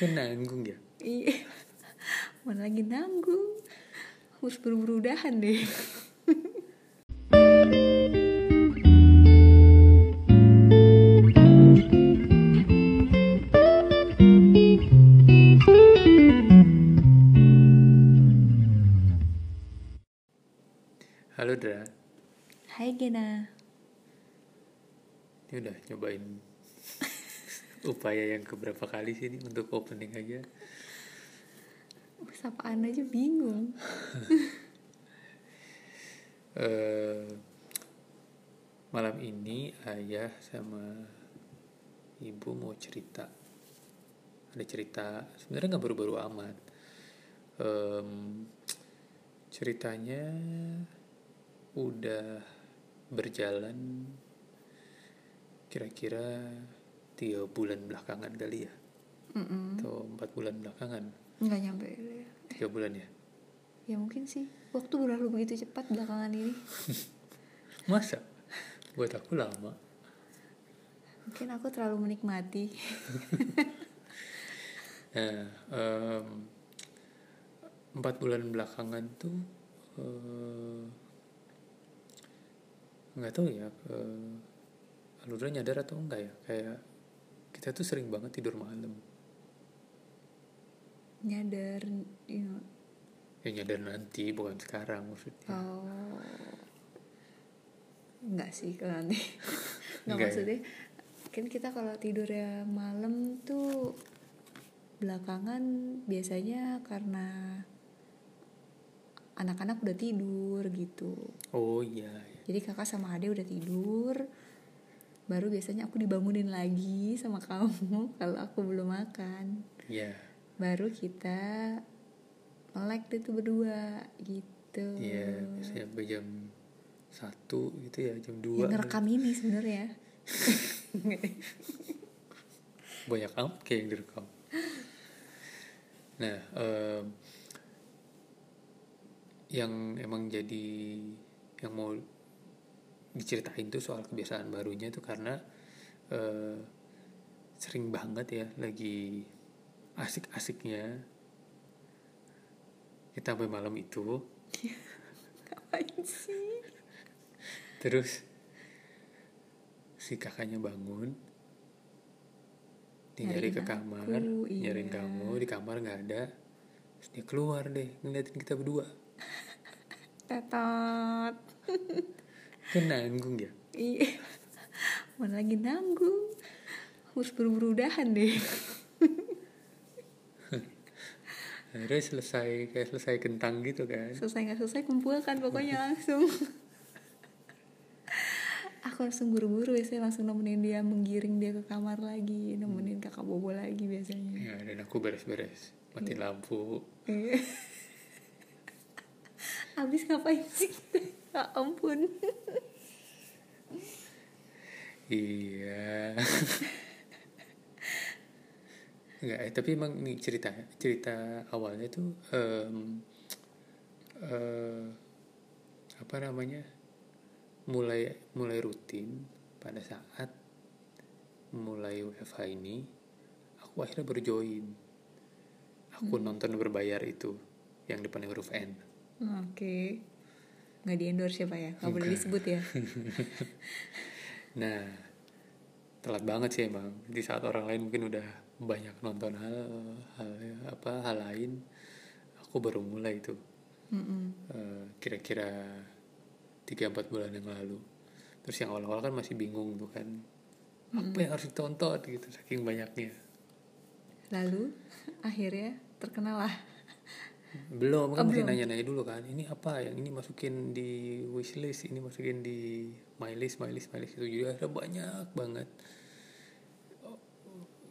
kan nanggung ya Iya. Mana lagi nanggung. Harus buru-buru udahan deh. halo Dra Hai Gena. ini udah nyobain upaya yang keberapa kali sih ini untuk opening aja? Sapaan aja bingung. eh malam ini ayah sama ibu mau cerita. Ada cerita sebenarnya nggak baru-baru amat. Em, ceritanya udah berjalan kira-kira tiga bulan belakangan kali ya Mm-mm. atau empat bulan belakangan Nggak nyampe deh. tiga bulan ya Ya mungkin sih. Waktu berlalu begitu cepat belakangan ini. masa buat aku lama Mungkin aku terlalu menikmati. Nah, em, empat bulan belakangan tuh eh, nggak tahu ya, uh, Aludra nyadar atau enggak ya, kayak kita tuh sering banget tidur malam. Nyadar. You know. Ya nyadar nanti, bukan sekarang maksudnya. Oh. Enggak sih kalau nanti. Enggak Enggak ya? maksudnya. Kan kita kalau tidur ya malam tuh belakangan biasanya karena anak-anak udah tidur gitu. Oh iya, iya. Jadi kakak sama ade udah tidur. Baru biasanya aku dibangunin lagi sama kamu kalau aku belum makan. Iya, Baru kita melek deh tuh berdua gitu. iya. Biasanya sampai jam satu gitu ya, jam dua. yang ngerekam ini sebenarnya banyak amat kayak yang direkam. Nah, em, yang emang jadi yang mau diceritain tuh soal kebiasaan barunya tuh karena eh, sering banget ya lagi asik-asiknya. Kita sampai malam itu ngapain sih? Terus si kakaknya bangun dia nyari ke kamar aku, iya. nyariin kamu di kamar nggak ada. Terus dia keluar deh ngeliatin kita berdua. Tetot kan nanggung ya? Iya. Mana lagi nanggung? Harus buru-buru udahan deh. Akhirnya selesai kayak selesai kentang gitu kan. Selesai nggak selesai kumpulkan pokoknya langsung. Aku langsung buru-buru biasanya langsung nemenin dia menggiring dia ke kamar lagi nemenin kakak bobo lagi biasanya. Ya dan aku beres-beres matiin lampu. Iya. Abis ngapain sih? Ya ampun. iya Enggak, eh, tapi emang nih cerita cerita awalnya tuh em, eh, apa namanya mulai mulai rutin pada saat mulai WFH ini aku akhirnya baru join aku nonton berbayar itu yang depannya huruf N Oke. Nggak di endorse ya pak ya? Nggak boleh disebut ya? Nah, telat banget sih emang. Di saat orang lain mungkin udah banyak nonton hal, hal apa hal lain, aku baru mulai itu. Eh, kira-kira 3-4 bulan yang lalu. Terus yang awal-awal kan masih bingung tuh kan. Apa yang harus ditonton gitu saking banyaknya. Lalu akhirnya terkenal lah. Belum kan Oh, masih nanya-nanya dulu kan. Ini apa yang ini masukin di wishlist, ini masukin di my list, my list, my list itu juga ada banyak banget.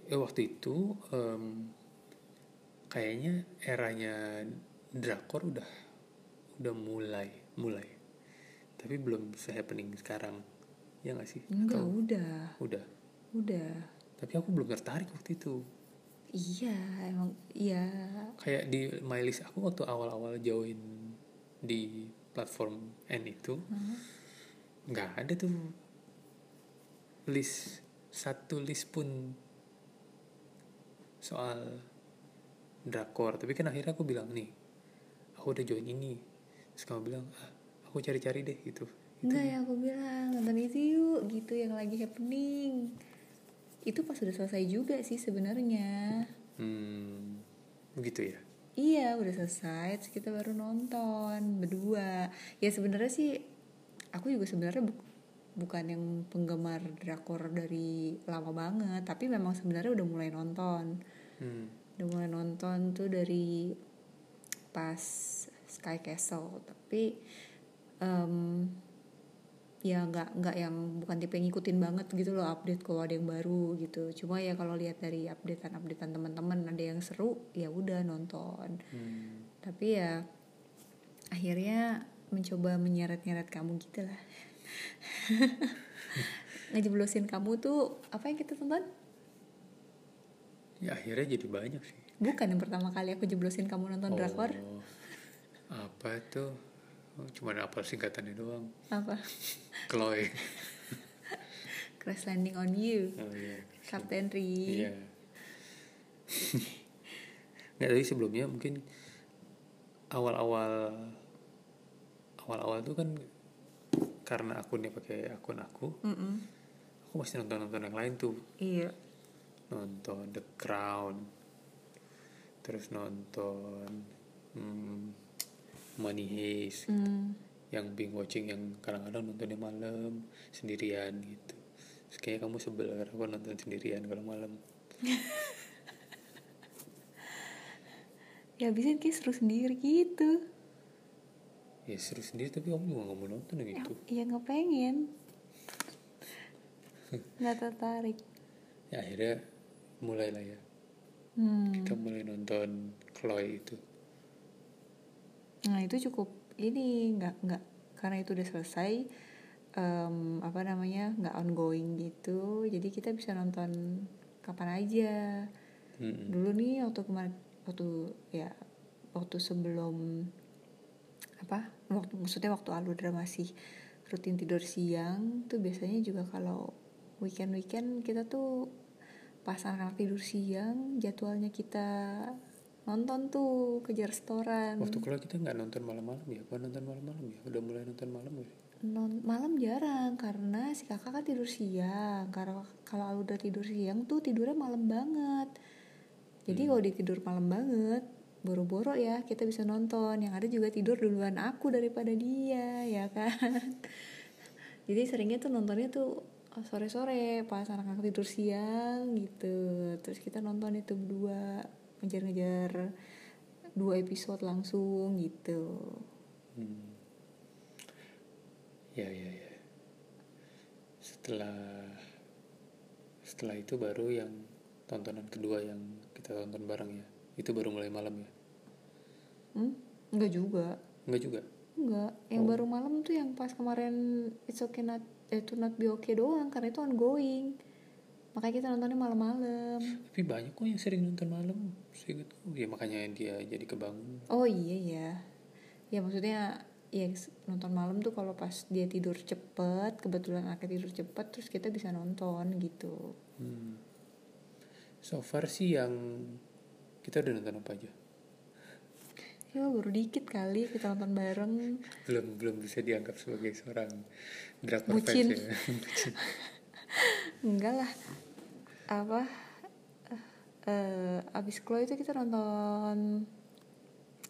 Ya waktu itu em, kayaknya eranya drakor udah udah mulai mulai. Tapi belum se-happening sekarang. Ya gak sih? Enggak, Atau udah. udah. Udah. Tapi aku belum tertarik waktu itu. Iya, emang iya. kayak di my list aku waktu awal-awal join di platform N itu nggak ada tuh list. Satu list pun soal drakor. Tapi kan akhirnya aku bilang nih aku udah join ini. Terus kamu bilang ah aku cari-cari deh gitu. Enggak ya aku bilang nonton itu yuk gitu yang lagi happening itu pas udah selesai juga sih sebenarnya. Hmm begitu ya? Iya udah selesai terus kita baru nonton berdua. Ya sebenarnya sih aku juga sebenarnya bu- bukan yang penggemar drakor dari lama banget tapi memang sebenarnya udah mulai nonton. Hmm. Udah mulai nonton tuh dari pas Sky Castle. Tapi em, ya nggak nggak yang bukan tipe yang ngikutin banget gitu loh update kalau ada yang baru gitu. Cuma ya kalau lihat dari updatean updatean teman-teman ada yang seru ya udah nonton. Hmm. Tapi ya akhirnya mencoba menyeret-nyeret kamu gitu lah. Ngejeblosin kamu tuh apa yang kita tonton? Ya akhirnya jadi banyak sih. Bukan yang pertama kali aku jeblosin kamu nonton drakor? Oh, apa tuh cuma apa singkatannya doang. Apa? Chloe. Crash Landing on You. Oh iya. Captain Ri. Iya. Nggak tadi sebelumnya mungkin awal-awal awal-awal tuh kan karena akunnya pakai akun aku Mm-mm. aku masih nonton nonton yang lain tuh. Iya. Nonton The Crown terus nonton hmm, Money Heist Hmm. yang binge watching yang kadang-kadang nontonnya malam sendirian gitu. Terus kayaknya kamu sebel karena aku nonton sendirian kalau malam. Ya bisa kayak seru sendiri gitu. Ya seru sendiri tapi kamu juga gak mau nonton ya, gitu. ya nggak pengen. Nggak tertarik. Ya akhirnya mulailah ya. Hmm. kita mulai nonton Chloe itu Nah itu cukup ini nggak nggak karena itu udah selesai em, apa namanya nggak ongoing gitu jadi kita bisa nonton kapan aja Mm-mm. dulu nih waktu kemarin waktu ya waktu sebelum apa waktu maksudnya waktu Aludra masih rutin tidur siang tuh biasanya juga kalau weekend weekend kita tuh pas anak-anak tidur siang jadwalnya kita nonton tuh kejar restoran waktu Chloe kita nggak nonton malam-malam ya? Apa nonton malam-malam ya? Udah mulai nonton malam ya non malam jarang karena si kakak kan tidur siang. Karena kalau udah tidur siang tuh tidurnya malam banget. Jadi kalau dia tidur malam banget boro-boro ya kita bisa nonton. Yang ada juga tidur duluan aku daripada dia ya kan? Jadi seringnya tuh nontonnya tuh sore-sore pas anak-anak tidur siang gitu. Terus kita nonton itu berdua ngejar-ngejar dua episode langsung gitu Hmm. Ya ya ya. Setelah setelah itu baru yang tontonan kedua yang kita tonton bareng ya. Itu baru mulai malam ya. Hmm? Enggak juga. Enggak juga. Enggak. Yang baru malam tuh yang pas kemarin It's Okay Not eh, To Not Be Okay doang karena itu ongoing. Makanya kita nontonnya malam-malam. Tapi banyak kok yang sering nonton malam. Seingatku. Ya makanya dia jadi kebangun. Oh iya ya. Ya maksudnya ya nonton malam tuh kalau pas dia tidur cepet, kebetulan anaknya tidur cepet, terus kita bisa nonton gitu. Hmm. So far sih yang kita udah nonton apa aja? Ya baru dikit kali kita nonton bareng. Belum belum bisa dianggap sebagai seorang drakor fans ya. Enggak lah. Apa? eh abis Chloe itu kita nonton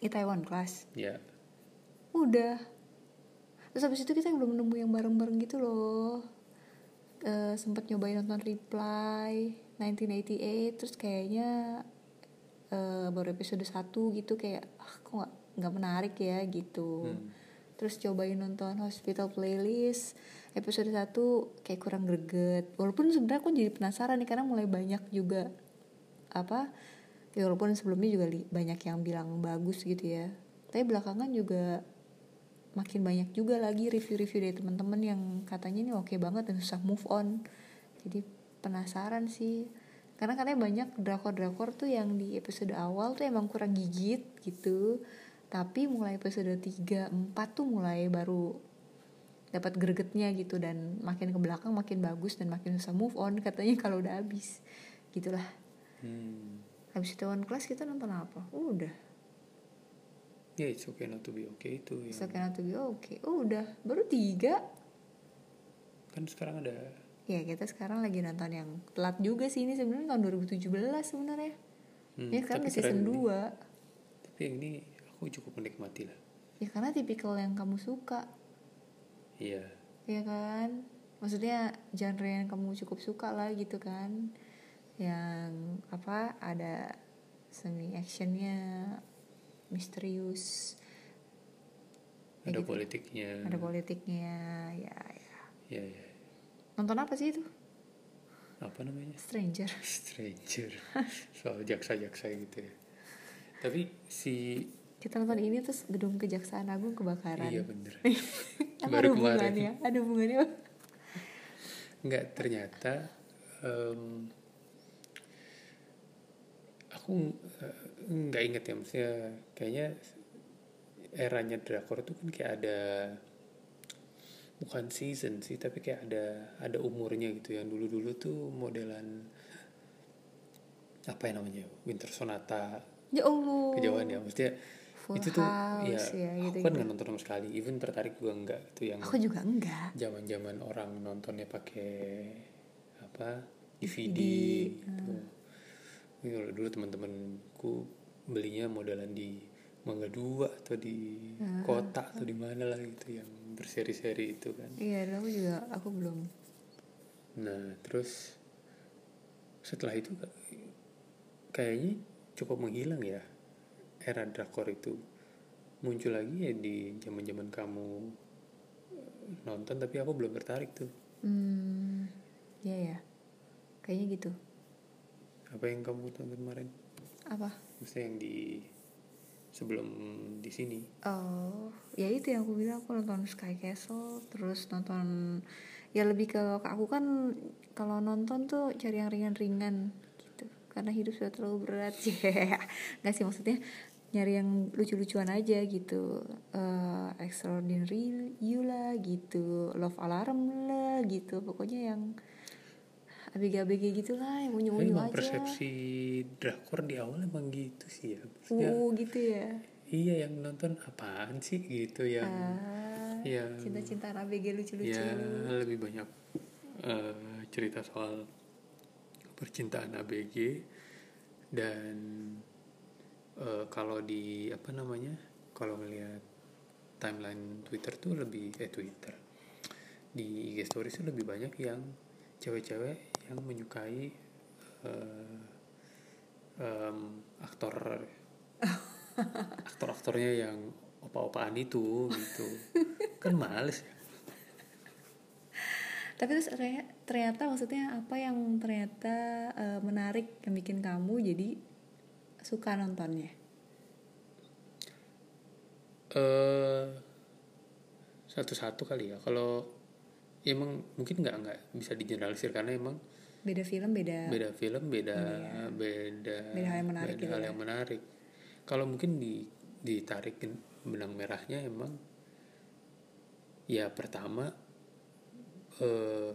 Itaewon Class. ya. Udah. Terus habis itu kita belum nemu yang bareng-bareng gitu loh. Eh sempet nyobain nonton Reply 1988 terus kayaknya eh baru episode 1 gitu kayak ah kok nggak nggak menarik ya gitu. Hmm. Terus cobain nonton Hospital Playlist episode 1 kayak kurang greget. Walaupun sebenarnya aku jadi penasaran nih karena mulai banyak juga apa ya walaupun sebelumnya juga banyak yang bilang bagus gitu ya. Tapi belakangan juga makin banyak juga lagi review-review dari teman-teman yang katanya ini oke banget dan susah move on. Jadi penasaran sih. Karena katanya banyak drakor-drakor tuh yang di episode awal tuh emang kurang gigit gitu. Tapi mulai episode 3, 4 tuh mulai baru dapat gregetnya gitu dan makin ke belakang makin bagus dan makin susah move on katanya kalau udah habis. Gitulah. Hmm. habis itu one class kita nonton apa? Udah. Ya it's okay not to be okay itu yang Second Not to be okay. Udah. Baru tiga. Kan sekarang ada ya kita sekarang lagi nonton yang telat juga sih ini sebenarnya tahun 2017 sebenarnya. Hmm, ya sekarang udah season keren ini. 2 tapi yang ini aku cukup menikmati lah. Ya karena tipikal yang kamu suka iya. Ya kan? Maksudnya genre yang kamu cukup suka lah gitu kan. Yang apa ada semi actionnya misterius. Ya ada gitu. politiknya. Ada politiknya ya ya. Ya ya nonton apa sih itu? Apa namanya? Stranger. Stranger. Soal jaksa-jaksa gitu ya. Tapi si kita nonton ini terus gedung kejaksaan agung kebakaran. Iya bener. Apa baru kemarin. ada hubungannya nggak ternyata em, aku eh, nggak inget ya maksudnya kayaknya eranya drakor tuh kan kayak ada bukan season sih tapi kayak ada ada umurnya gitu. Yang dulu dulu tuh modelan apa ya namanya Winter Sonata. Ya allah. Kejauhan ya maksudnya Full itu tuh ya, House, ya, aku gitu-gitu. kan nggak nonton sama sekali even tertarik juga enggak itu yang aku juga enggak zaman zaman orang nontonnya pakai apa DVD, DVD, gitu. Ini kalau dulu teman-temanku belinya modelan di Mangga Dua atau di kota atau di mana lah gitu yang berseri-seri itu kan. iya dan aku juga aku belum Nah terus setelah itu kayaknya cukup menghilang ya era drakor itu muncul lagi ya di zaman-zaman kamu eh, nonton tapi aku belum tertarik tuh. hmm ya ya kayaknya gitu Apa yang kamu tonton kemarin? apa Maksudnya yang di sebelum di sini. Oh, ya itu yang aku bilang aku nonton Sky Castle, terus nonton ya lebih ke ke aku kan kalau nonton tuh cari yang ringan-ringan gitu, karena hidup sudah terlalu berat ya, nggak sih maksudnya nyari yang lucu-lucuan aja gitu, Eh, Extraordinary You lah gitu, Love Alarm lah gitu, pokoknya yang abg-abg gitulah yang Tapi unyu-unyu aja. persepsi drakor di awal emang gitu sih ya. Maksudnya, Uh, gitu ya. iya yang nonton apaan sih gitu yang Ah, yang cinta-cintaan ABG lucu-lucu. ya lebih banyak eh, cerita soal percintaan ABG dan eh, kalau di apa namanya kalau ngelihat timeline Twitter tuh lebih eh Twitter. Di IG stories tuh lebih banyak yang cewek-cewek yang menyukai eh, em, aktor. Aktor-aktornya yang opa-opaan itu gitu. Kan males ya. Tapi terus ternyata, maksudnya apa yang ternyata eh, menarik yang bikin kamu jadi suka nontonnya? eh satu-satu kali ya kalau ya emang mungkin nggak nggak bisa digeneralisir karena emang Beda film, beda. beda film beda Iya. beda Beda hal yang menarik beda gitu hal ya. yang menarik kalau mungkin di ditarik benang merahnya emang ya pertama eh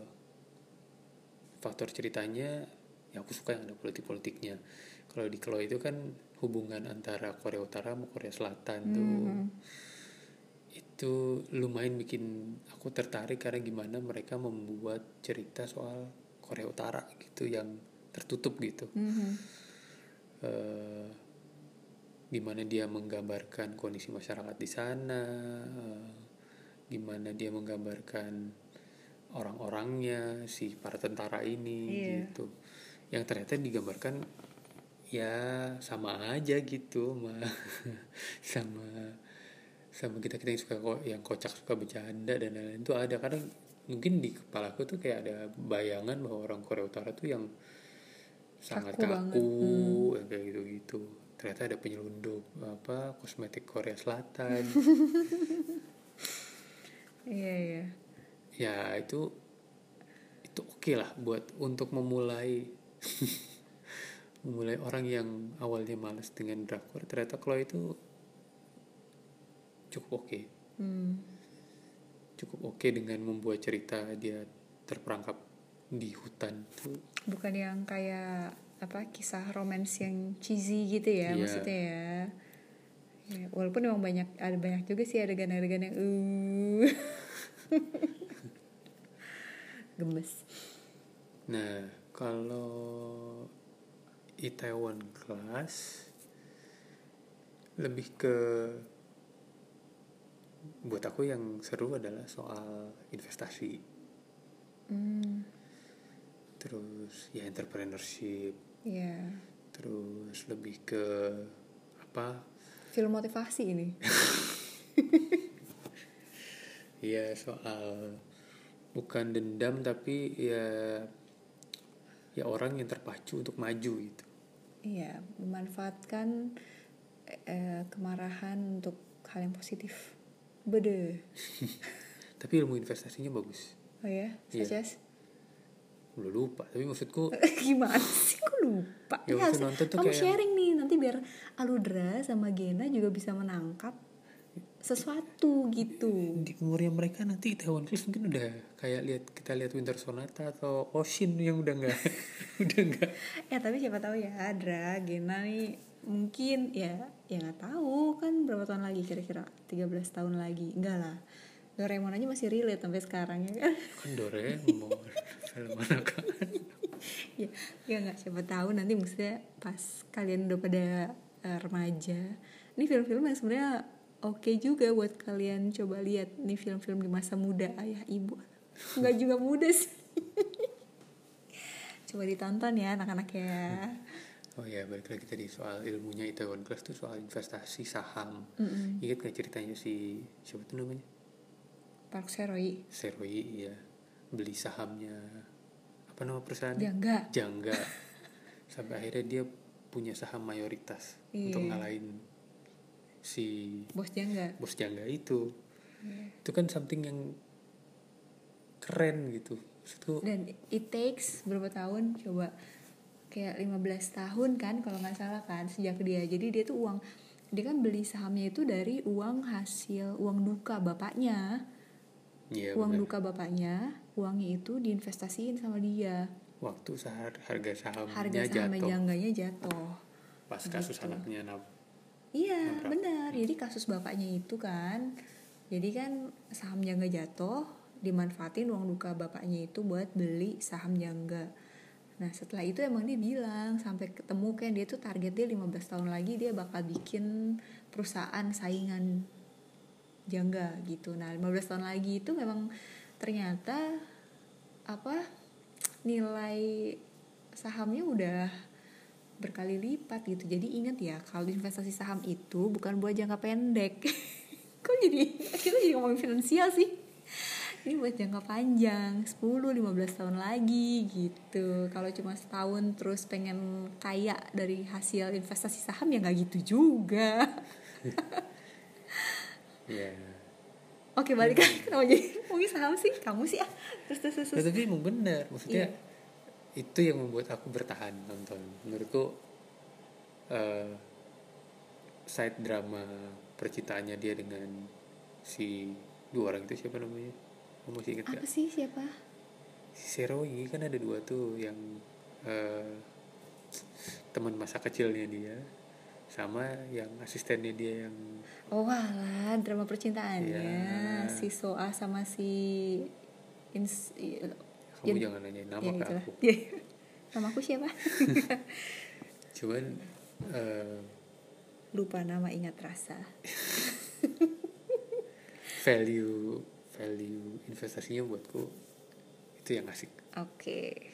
faktor ceritanya ya aku suka yang ada politik politiknya kalau di Klo itu kan hubungan antara Korea Utara sama Korea Selatan tuh Mhm. itu lumayan bikin aku tertarik karena gimana mereka membuat cerita soal Korea Utara gitu yang tertutup gitu Mhm. eh gimana dia menggambarkan kondisi masyarakat di sana eh, gimana dia menggambarkan orang-orangnya si para tentara ini Iya. gitu yang ternyata digambarkan ya sama aja gitu sama sama sama kita kita yang suka yang kocak suka bercanda dan lain-lain itu ada. Kadang mungkin di kepalaku tuh kayak ada bayangan bahwa orang Korea Utara tuh yang sangat Kaku yang kayak gitu gitu ternyata ada penyelundup apa kosmetik Korea Selatan. Iya iya. ya itu itu oke lah buat untuk memulai memulai orang yang awalnya malas dengan drakor ternyata kalau itu cukup oke Hmm. cukup oke dengan membuat cerita dia terperangkap di hutan tuh Bukan yang kayak apa kisah romance yang cheesy gitu ya Iya. maksudnya ya. Ya, walaupun memang banyak ada banyak juga sih adegan-adegan yang uh gemes. Nah, kalau Itaewon Class lebih ke buat aku yang seru adalah soal investasi, Hmm, terus ya entrepreneurship, ya. terus lebih ke apa? Film motivasi ini. Ya soal bukan dendam tapi ya ya orang yang terpacu untuk maju gitu. Iya, memanfaatkan eh, kemarahan untuk hal yang positif. Bede. Tapi ilmu investasinya bagus. Oh ya, Iya. as? Udah lupa, tapi maksudku Gimana sih? Kok lupa? Ya, nonton tuh kamu kayak- sharing nih, nanti biar Aludra sama Gena juga bisa menangkap sesuatu gitu. di umurnya mereka nanti Itaewon Class mungkin udah kayak lihat kita lihat Winter Sonata atau Ocean yang udah nggak udah nggak. Eh tapi siapa tahu ya, Dra, Gena nih mungkin ya ya nggak tahu kan berapa tahun lagi kira-kira 13 tahun lagi. Enggak lah Doraemon aja masih relate sampai sekarang ya kan? Kan Doraemon film anak ya ya nggak siapa tahu nanti maksudnya pas kalian udah pada eh, remaja. Ini film-film yang sebenarnya oke juga buat kalian. Coba lihat nih film-film di masa muda ayah ibu nggak juga muda sih. Coba ditonton ya anak-anak ya. Oh ya balik lagi tadi soal ilmunya Itaewon Class tuh soal investasi saham. Mm-mm. ingat nggak ceritanya si siapa tuh namanya? Park Seroi. Seroi ya beli sahamnya apa nama perusahaan enggak Jangga. Sampai akhirnya dia punya saham mayoritas Iya. untuk ngalahin si bosnya enggak bos Jangga itu. Iya. itu kan something yang keren gitu. Maksudku dan it takes berapa tahun? Coba. Kayak 15 tahun kan kalau nggak salah kan sejak dia. Jadi dia tuh uang dia kan beli sahamnya itu dari uang hasil uang duka bapaknya. Ya uang bener. duka bapaknya uangnya itu diinvestasiin sama dia. Waktu sehar harga sahamnya harga sahamnya jatuh. Jangganya jatuh. Pas kasus gitu. anaknya nab iya benar. Jadi kasus bapaknya itu kan jadi kan saham jangga jatuh dimanfaatin uang duka bapaknya itu buat beli saham jangga nah setelah itu emang dia bilang sampai ketemu kan dia tuh target dia 15 tahun lagi dia bakal bikin perusahaan saingan jangga gitu. Nah 15 tahun lagi itu memang ternyata apa nilai sahamnya udah berkali lipat gitu. Jadi ingat ya kalau investasi saham itu bukan buat jangka pendek. Kok jadi kita jadi ngomongin finansial sih? Ini buat jangka panjang 10-15 tahun lagi gitu. Kalau cuma setahun terus pengen kaya dari hasil investasi saham ya nggak gitu juga. Ya oke balik lagi. Kenapa jadi ngomongin saham sih? Kamu sih ah. Terus terus terus, Ya, terus. tapi emang benar maksudnya Iya. Itu yang membuat aku bertahan nonton menurutku eh side drama percintaannya dia dengan si dua orang itu siapa namanya kamu masih ingat apa gak? sih siapa si Seroi kan ada dua tuh yang eh teman masa kecilnya dia sama yang asistennya dia yang Oh alah, drama percintaannya Iya. si Soa sama si Ins kamu Jen- jangan nanyain nama ya, ke itulah. aku Iya. Nama aku siapa? cuman eh, Lupa nama ingat rasa. value value investasinya buatku itu yang asik Oke.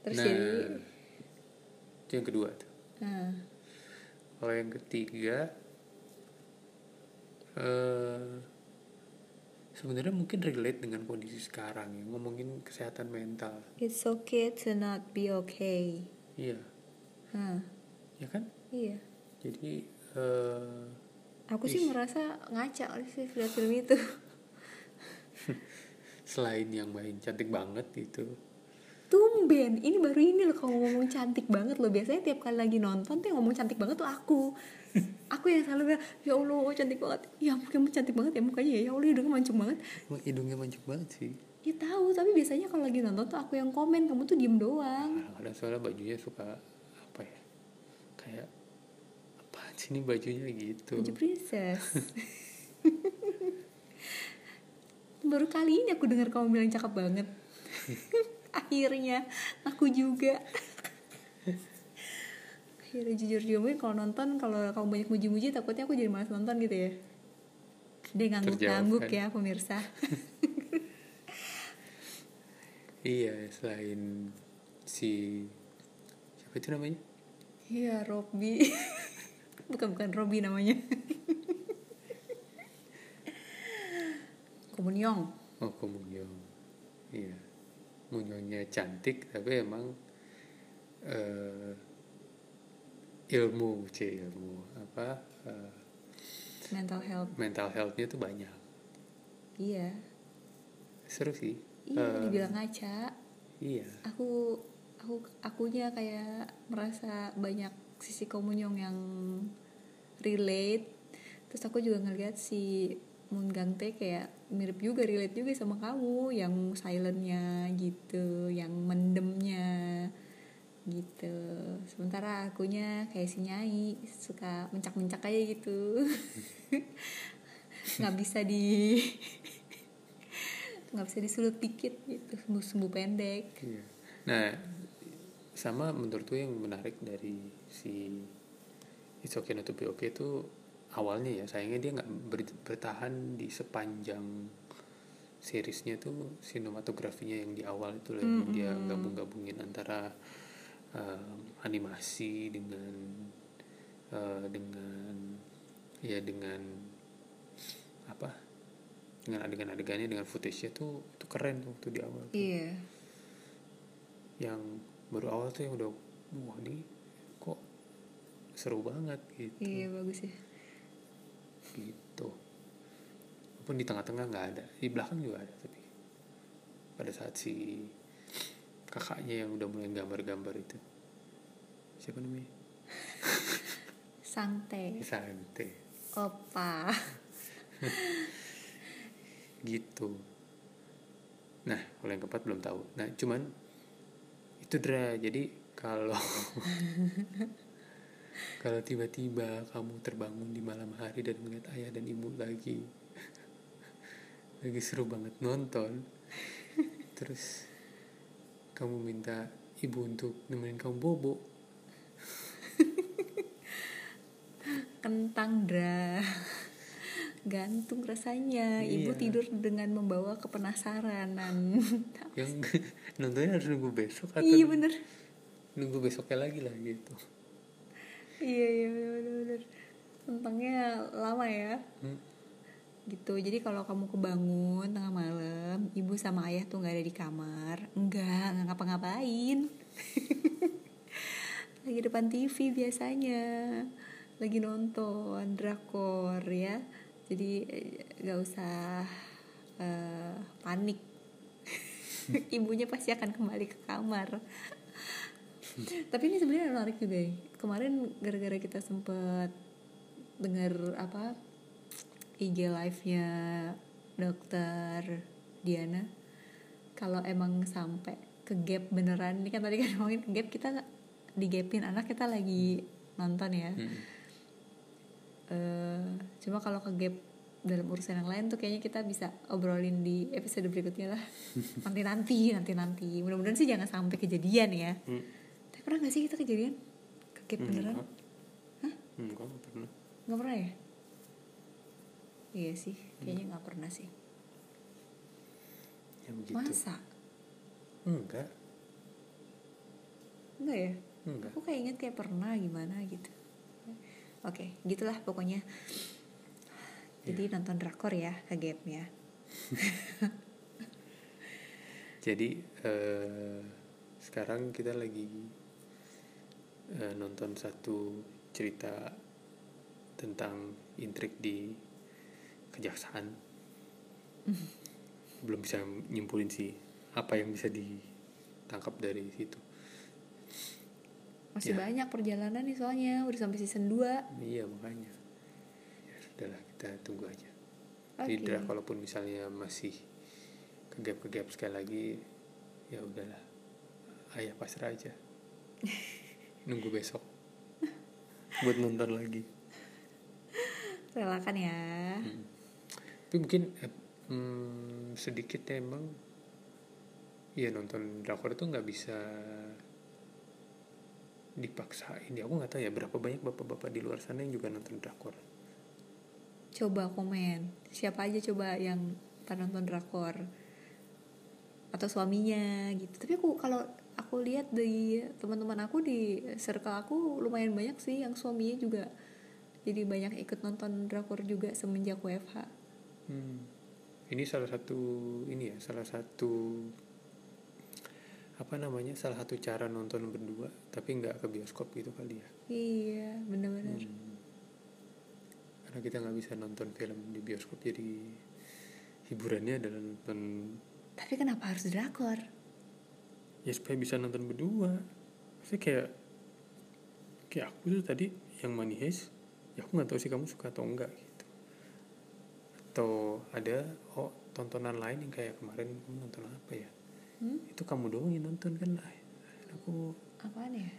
Terus nah jadi itu yang kedua tuh nah, kalau yang ketiga eh sebenarnya mungkin relate dengan kondisi sekarang ya ngomongin kesehatan mental it's okay to not be okay. iya Nah, ya kan iya. jadi eh Aku sih Ih. merasa ngaca sih lihat film itu. selain yang main cantik banget itu Tumben, ini baru ini loh kamu ngomong cantik banget loh. Biasanya tiap kali lagi nonton tuh yang ngomong cantik banget tuh aku. aku yang selalu bilang, ya Allah cantik banget. Ya mungkin cantik banget ya mukanya ya. Ya Allah hidungnya mancung banget. Emang hidungnya mancung banget sih Ya tahu, tapi biasanya kalau lagi nonton tuh aku yang komen, kamu tuh diem doang. kadang-kadang soalnya bajunya suka apa ya kayak apa sih ini bajunya gitu Baju princess. Baru kali ini aku dengar kamu bilang cakep banget. Akhirnya aku juga. Akhirnya jujur diomongin kalau nonton kalau kamu banyak muji-muji takutnya aku jadi malas nonton gitu ya. Dia ngangguk-ngangguk ya pemirsa. iya selain si siapa itu namanya Iya, Robby. bukan bukan Robby namanya. Komunyong. oh Komunyong iya Munyongnya cantik tapi emang eh, ilmu c ilmu apa eh, Mental health. mental healthnya tuh banyak Iya. seru sih Iya, Eh, dibilang ngaca. iya Aku aku akunya kayak merasa banyak sisi komunyong yang relate. Terus aku juga ngeliat si Tae kayak mirip juga relate juga sama kamu yang silentnya gitu, yang mendemnya gitu. Sementara akunya kayak si Nyai suka mencak-mencak aja gitu. nggak bisa di nggak bisa disulut dikit gitu sembuh sembuh pendek Iya. Nah, sama menurutku yang menarik dari si It's Okay Not To Be Okay itu awalnya ya sayangnya dia nggak ber- bertahan di sepanjang seriesnya tuh sinematografinya yang di awal itu loh yang dia gabung-gabungin antara um, animasi dengan uh, dengan ya dengan apa? Dengan adegan-adegannya dengan footage-nya tuh itu keren tuh waktu di awal tuh. Iya. Yang baru awal tuh yang udah wah ini kok seru banget gitu. Iya bagus ya gitu. Walaupun di tengah-tengah nggak ada di belakang juga ada tapi pada saat si kakaknya yang udah mulai gambar-gambar itu. Siapa namanya? Sante. Sante. Opa. Gitu. Nah kalau yang keempat belum tahu. Nah cuman itu Dra jadi kalau kalau tiba-tiba kamu terbangun di malam hari dan melihat ayah dan ibu lagi lagi seru banget nonton. Terus kamu minta ibu untuk nemenin kamu bobo. Kentang dra. Gantung rasanya. Ibu Iya. tidur dengan membawa kepenasaranan yang nontonnya harus nunggu besok atau iya bener. nunggu besoknya lagi lah gitu iya iya bener. kentangnya lama ya. Hmm. gitu. Jadi kalau kamu kebangun tengah malam ibu sama ayah tuh nggak ada di kamar enggak nggak ngapa-ngapain. Lagi depan TV biasanya. Lagi nonton drakor ya. Jadi eh, nggak usah eh, panik. Ibunya pasti akan kembali ke kamar tapi ini sebenarnya menarik juga nih kemarin gara-gara kita sempet dengar apa IG live-nya dokter Diana kalau emang sampai ke gap beneran ini kan tadi kan ngomongin gap kita di gapin anak kita lagi nonton ya. Hmm. Eh, cuma kalau ke gap dalam urusan yang lain tuh kayaknya kita bisa obrolin di episode berikutnya lah. Nanti nanti nanti nanti mudah-mudahan sih jangan sampai kejadian ya. Hmm. Pernah gak sih kita kejadian? Ke gap beneran? Enggak. Enggak, enggak pernah. nggak pernah ya? Iya sih kayaknya nggak pernah sih. Ya begitu. masa? Enggak, enggak ya? Enggak. aku kayak inget kayak pernah gimana gitu. Oke gitulah pokoknya. Jadi nonton drakor ya ke gap ya Jadi eh, sekarang kita lagi eh, nonton satu cerita tentang intrik di kejaksaan. Belum bisa nyimpulin sih apa yang bisa ditangkap dari situ. masih Ya. banyak perjalanan nih soalnya udah sampai season 2 Iya makanya. Ya sudahlah kita tunggu aja. Oke. Tidak, kalaupun misalnya masih kegap kegap sekali lagi ya udahlah ayah pasrah aja nunggu besok. Buat nonton lagi. Relakan ya. Hmm. tapi mungkin eh, hmm, sedikit ya emang. Ya nonton drakor itu nggak bisa dipaksain ya. Aku nggak tahu ya berapa banyak bapak-bapak di luar sana yang juga nonton drakor. Coba komen. Siapa aja coba yang pernah nonton drakor? Atau suaminya gitu. Tapi aku kalau aku lihat di teman-teman aku di circle aku lumayan banyak sih yang suaminya juga jadi banyak ikut nonton drakor juga semenjak WFH Hmm. Ini salah satu ini ya, salah satu apa namanya, salah satu cara nonton berdua, tapi nggak ke bioskop gitu kali ya. iya bener-bener Hmm. Karena kita nggak bisa nonton film di bioskop, jadi hiburannya adalah nonton tapi kenapa harus drakor ya supaya bisa nonton berdua. Saya kayak kayak aku tuh tadi yang Money Heist, ya aku nggak tahu sih kamu suka atau enggak gitu. Atau ada oh tontonan lain yang kayak kemarin kamu nonton apa ya? hmm? itu kamu doang yang nonton kan lah aku apaan ya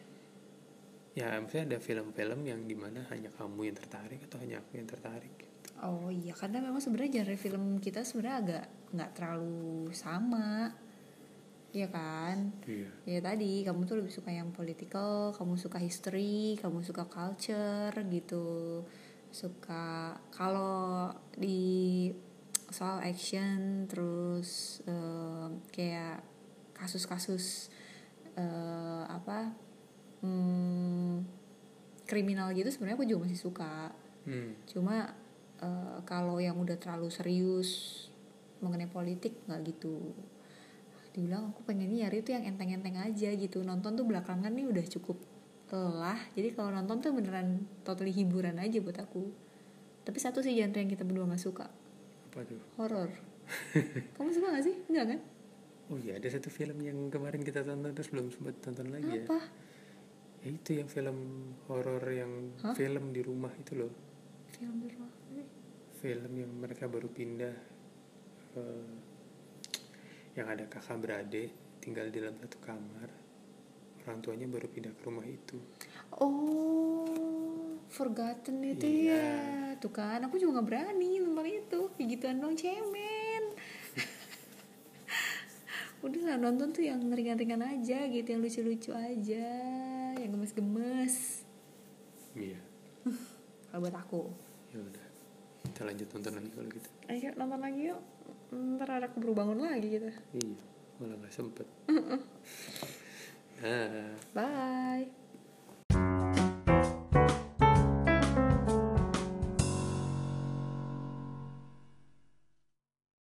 ya misalnya ada film-film yang di mana hanya kamu yang tertarik atau hanya aku yang tertarik Oh iya karena memang sebenarnya genre film kita sebenarnya agak nggak terlalu sama, ya kan? iya Ya tadi kamu tuh lebih suka yang political, kamu suka history, kamu suka culture gitu, suka kalau di soal action terus eh, kayak kasus-kasus eh, apa hmm, kriminal gitu sebenarnya aku juga masih suka hmm. cuma eh, kalau yang udah terlalu serius mengenai politik nggak gitu dibilang aku pengennya nyari tuh yang enteng-enteng aja gitu. Nonton tuh belakangan nih udah cukup lelah. Jadi kalau nonton tuh beneran totally hiburan aja buat aku. Tapi satu sih genre yang kita berdua nggak suka. Apa tuh? Horor kamu suka gak sih? Enggak kan? Oh iya ada satu film yang kemarin kita tonton terus belum sempat tonton lagi ya. Apa? Ya itu yang film horor yang Hah? film di rumah itu loh. Film di rumah film yang mereka baru pindah eh, yang ada kakak beradik tinggal di dalam satu kamar orang tuanya baru pindah ke rumah itu. Oh forgotten itu Iya. ya tuh kan aku juga nggak berani nonton itu. Kayak gituan dong cemen. Udah lah nonton tuh yang ringan-ringan aja gitu yang lucu-lucu aja yang gemes-gemes. Iya. Kalau buat aku. Ya udah kita lanjut nonton lagi kalau gitu. Ayo nonton lagi yuk ntar ada keburu bangun lagi gitu iya malah nggak sempet. Nah. Bye